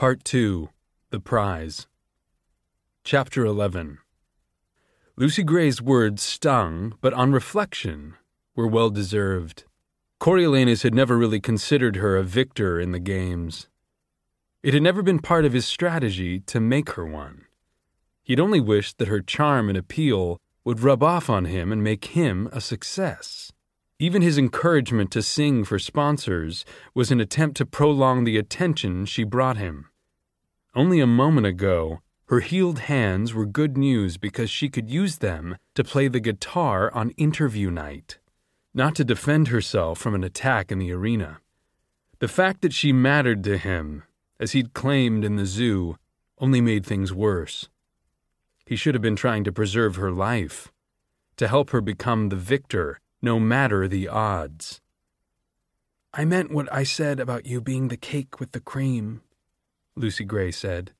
Part 2 The Prize. Chapter 11 Lucy Gray's words stung, but on reflection, were well deserved. Coriolanus had never really considered her a victor in the games. It had never been part of his strategy to make her one. He'd only wished that her charm and appeal would rub off on him and make him a success. Even his encouragement to sing for sponsors was an attempt to prolong the attention she brought him. Only a moment ago, her healed hands were good news because she could use them to play the guitar on interview night, not to defend herself from an attack in the arena. The fact that she mattered to him, as he'd claimed in the zoo, only made things worse. He should have been trying to preserve her life, to help her become the victor, no matter the odds. I meant what I said about you being the cake with the cream, Lucy Gray said.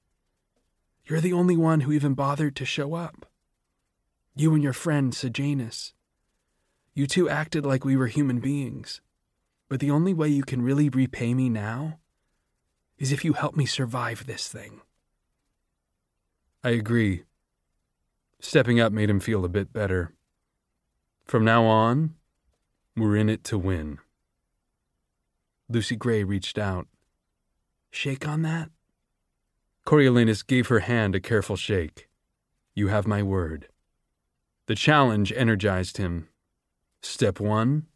You're the only one who even bothered to show up. You and your friend, Sejanus. You two acted like we were human beings. But the only way you can really repay me now is if you help me survive this thing. I agree. Stepping up made him feel a bit better. From now on, we're in it to win. Lucy Gray reached out. Shake on that? Coriolanus gave her hand a careful shake. You have my word. The challenge energized him. Step one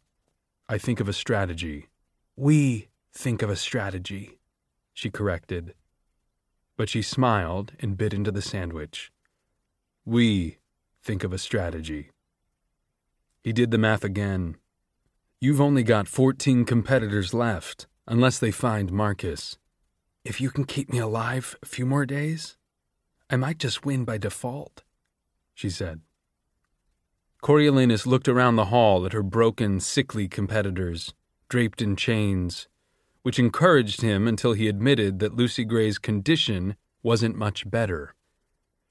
I think of a strategy. We think of a strategy, she corrected. But she smiled and bit into the sandwich. We think of a strategy. He did the math again. You've only got 14 competitors left, unless they find Marcus. If you can keep me alive a few more days, I might just win by default, she said. Coriolanus looked around the hall at her broken, sickly competitors, draped in chains, which encouraged him until he admitted that Lucy Gray's condition wasn't much better.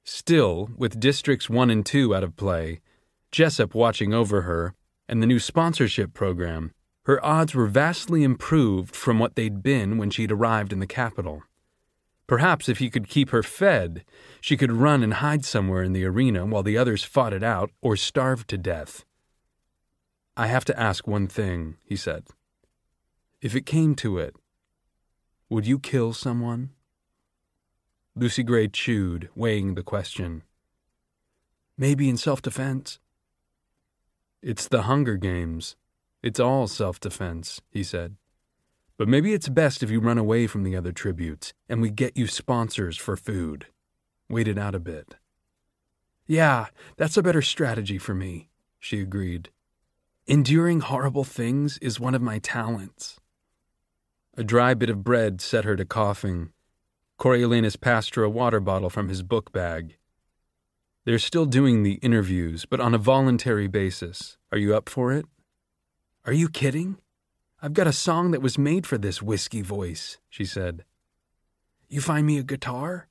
Still, with Districts 1 and 2 out of play, Jessup watching over her, and the new sponsorship program, her odds were vastly improved from what they'd been when she'd arrived in the Capitol. Perhaps if he could keep her fed, she could run and hide somewhere in the arena while the others fought it out or starved to death. I have to ask one thing, he said. If it came to it, would you kill someone? Lucy Gray chewed, weighing the question. Maybe in self defense. It's the Hunger Games. It's all self defense, he said. But maybe it's best if you run away from the other tributes and we get you sponsors for food. Wait it out a bit. Yeah, that's a better strategy for me, she agreed. Enduring horrible things is one of my talents. A dry bit of bread set her to coughing, Coriolanus passed her a water bottle from his book bag. They're still doing the interviews, but on a voluntary basis. Are you up for it? Are you kidding? I've got a song that was made for this whiskey voice, she said. You find me a guitar?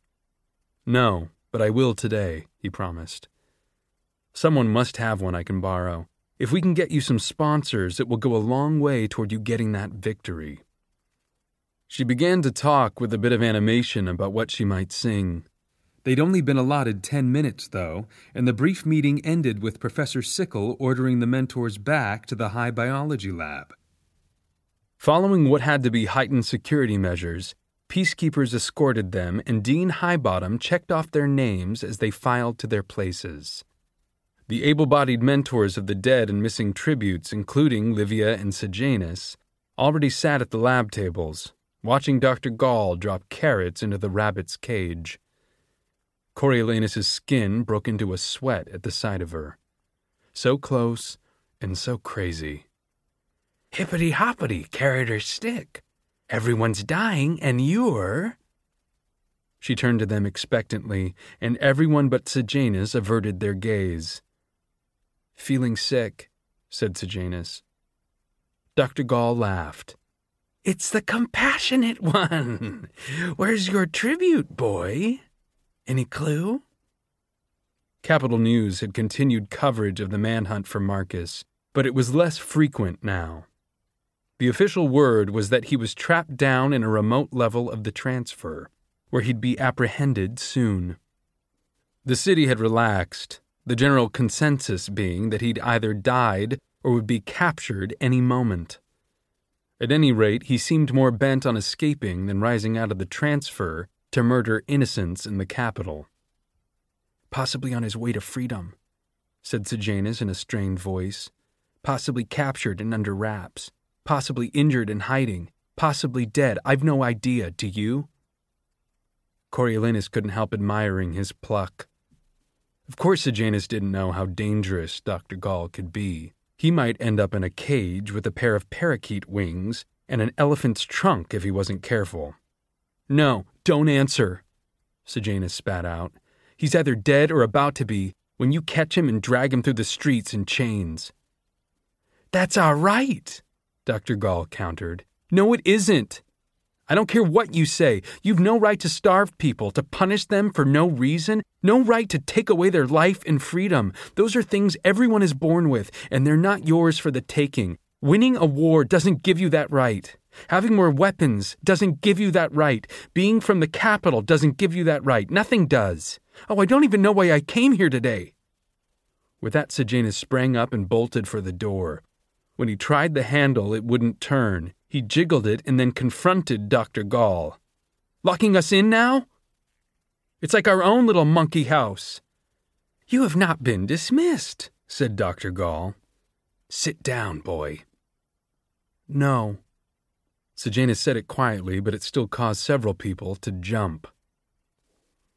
No, but I will today, he promised. Someone must have one I can borrow. If we can get you some sponsors, it will go a long way toward you getting that victory. She began to talk with a bit of animation about what she might sing. They'd only been allotted ten minutes, though, and the brief meeting ended with Professor Sickle ordering the mentors back to the high biology lab. Following what had to be heightened security measures, peacekeepers escorted them, and Dean Highbottom checked off their names as they filed to their places. The able bodied mentors of the dead and missing tributes, including Livia and Sejanus, already sat at the lab tables, watching Dr. Gall drop carrots into the rabbit's cage. Coriolanus's skin broke into a sweat at the sight of her. So close and so crazy. Hippity hoppity carried her stick. Everyone's dying, and you're. She turned to them expectantly, and everyone but Sejanus averted their gaze. Feeling sick, said Sejanus. Dr. Gall laughed. It's the compassionate one. Where's your tribute, boy? Any clue? Capitol News had continued coverage of the manhunt for Marcus, but it was less frequent now. The official word was that he was trapped down in a remote level of the transfer. where he'd be apprehended soon. The city had relaxed, the general consensus being that he'd either died or would be captured any moment. At any rate, he seemed more bent on escaping than rising out of the transfer to murder innocents in the Capitol. Possibly on his way to freedom, said Sejanus in a strained voice. Possibly captured and under wraps. Possibly injured and hiding. Possibly dead. I've no idea. Do you? Coriolanus couldn't help admiring his pluck. Of course, Sejanus didn't know how dangerous Dr. Gall could be. He might end up in a cage with a pair of parakeet wings and an elephant's trunk if he wasn't careful. No, don't answer, Sejanus spat out. He's either dead or about to be when you catch him and drag him through the streets in chains. That's all right, Dr. Gall countered. No, it isn't. I don't care what you say. You've no right to starve people, to punish them for no reason, no right to take away their life and freedom. Those are things everyone is born with, and they're not yours for the taking. Winning a war doesn't give you that right. Having more weapons doesn't give you that right. Being from the Capitol doesn't give you that right. Nothing does. Oh, I don't even know why I came here today. With that, Sejanus sprang up and bolted for the door. When he tried the handle, it wouldn't turn. He jiggled it and then confronted Dr. Gall. Locking us in now? It's like our own little monkey house. You have not been dismissed, said Dr. Gall. Sit down, boy. No. Sejanus said it quietly, but it still caused several people to jump.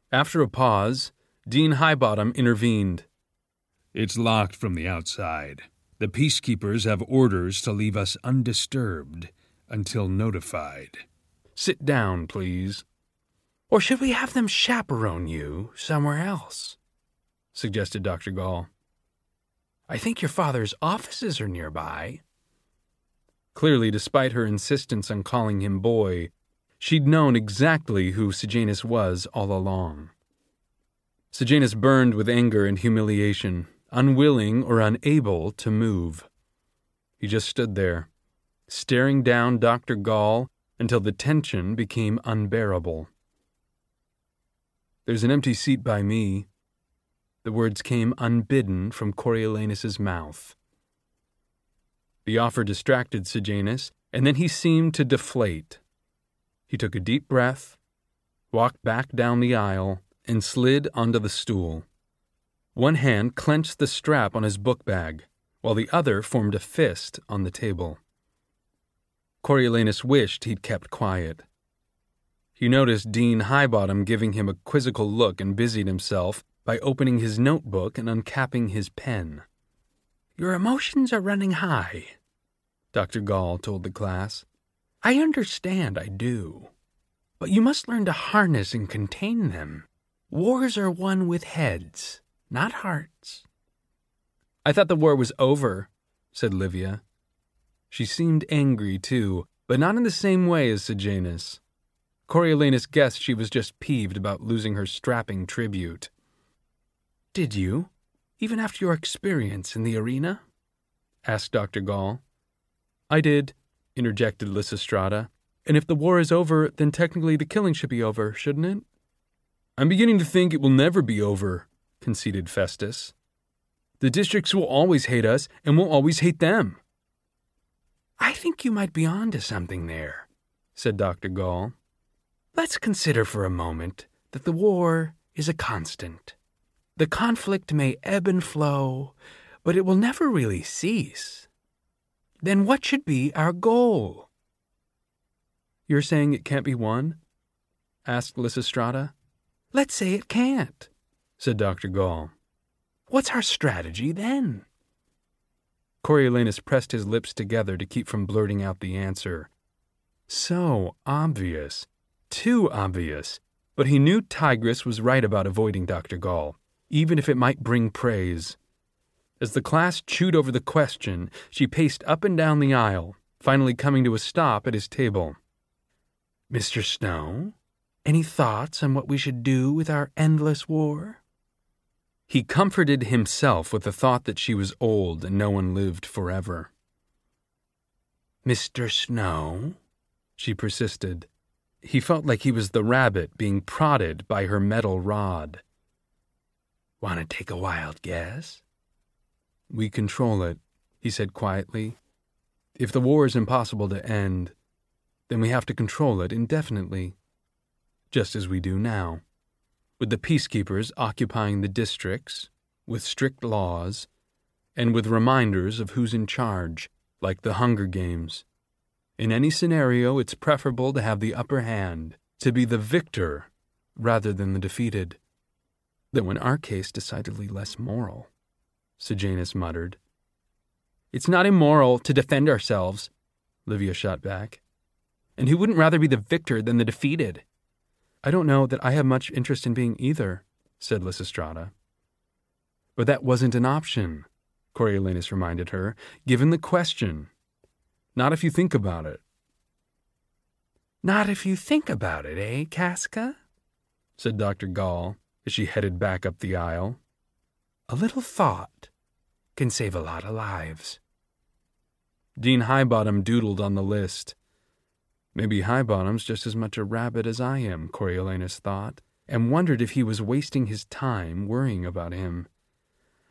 After a pause, Dean Highbottom intervened. It's locked from the outside. The peacekeepers have orders to leave us undisturbed until notified. Sit down, please. Or should we have them chaperone you somewhere else? suggested Dr. Gall. I think your father's offices are nearby. Clearly, despite her insistence on calling him boy, she'd known exactly who Sejanus was all along. Sejanus burned with anger and humiliation, unwilling or unable to move. He just stood there, staring down Dr. Gall until the tension became unbearable. There's an empty seat by me. The words came unbidden from Coriolanus's mouth. The offer distracted Sejanus, and then he seemed to deflate. He took a deep breath, walked back down the aisle, and slid onto the stool. One hand clenched the strap on his book bag, while the other formed a fist on the table. Coriolanus wished he'd kept quiet. He noticed Dean Highbottom giving him a quizzical look and busied himself by opening his notebook and uncapping his pen. Your emotions are running high, Dr. Gall told the class. I understand, I do. But you must learn to harness and contain them. Wars are won with heads, not hearts. I thought the war was over, said Livia. She seemed angry, too, but not in the same way as Sejanus. Coriolanus guessed she was just peeved about losing her strapping tribute. Did you? Even after your experience in the arena? asked Dr. Gall. I did, interjected Lysistrata. And if the war is over, then technically the killing should be over, shouldn't it? I'm beginning to think it will never be over, conceded Festus. The districts will always hate us, and we'll always hate them. I think you might be on to something there, said Dr. Gall. Let's consider for a moment that the war is a constant. The conflict may ebb and flow, but it will never really cease. Then what should be our goal? You're saying it can't be won? asked Lysistrata. Let's say it can't, said Dr. Gall. What's our strategy then? Coriolanus pressed his lips together to keep from blurting out the answer. So obvious. Too obvious. But he knew Tigris was right about avoiding Dr. Gall, even if it might bring praise. As the class chewed over the question, she paced up and down the aisle, finally coming to a stop at his table. Mr. Snow, any thoughts on what we should do with our endless war? He comforted himself with the thought that she was old and no one lived forever. Mr. Snow, she persisted, He felt like he was the rabbit being prodded by her metal rod. Want to take a wild guess? We control it, he said quietly. If the war is impossible to end, then we have to control it indefinitely, just as we do now, with the peacekeepers occupying the districts, with strict laws, and with reminders of who's in charge, like the Hunger Games. In any scenario, it's preferable to have the upper hand, to be the victor rather than the defeated. Though in our case, decidedly less moral, Sejanus muttered. It's not immoral to defend ourselves, Livia shot back. And who wouldn't rather be the victor than the defeated? I don't know that I have much interest in being either, said Lysistrata. But that wasn't an option, Coriolanus reminded her, given the question. Not if you think about it. Not if you think about it, eh, Casca? said Dr. Gall as she headed back up the aisle. A little thought can save a lot of lives. Dean Highbottom doodled on the list. Maybe Highbottom's just as much a rabbit as I am, Coriolanus thought, and wondered if he was wasting his time worrying about him.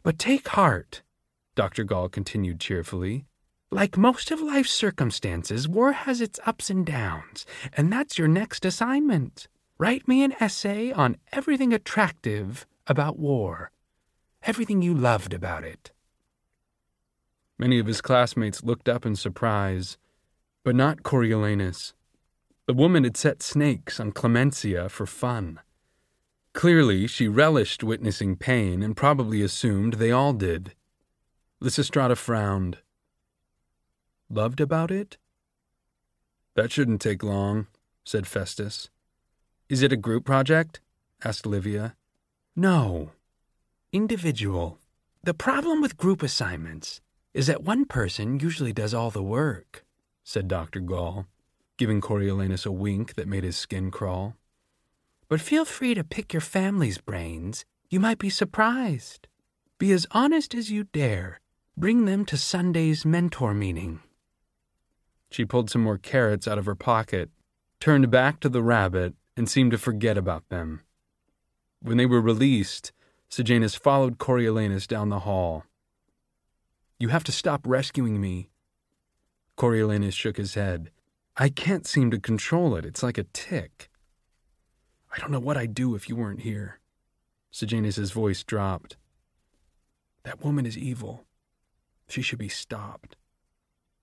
But take heart, Dr. Gall continued cheerfully. Like most of life's circumstances, war has its ups and downs, and that's your next assignment. Write me an essay on everything attractive about war, everything you loved about it. Many of his classmates looked up in surprise, but not Coriolanus. The woman had set snakes on Clemencia for fun. Clearly, she relished witnessing pain and probably assumed they all did. Lysistrata frowned. Loved about it? That shouldn't take long, said Festus. Is it a group project? asked Livia. No. Individual. The problem with group assignments is that one person usually does all the work, said Dr. Gall, giving Coriolanus a wink that made his skin crawl. But feel free to pick your family's brains. You might be surprised. Be as honest as you dare. Bring them to Sunday's mentor meeting. She pulled some more carrots out of her pocket, turned back to the rabbit, and seemed to forget about them. When they were released, Sejanus followed Coriolanus down the hall. You have to stop rescuing me. Coriolanus shook his head. I can't seem to control it. It's like a tic. I don't know what I'd do if you weren't here. Sejanus's voice dropped. That woman is evil. She should be stopped.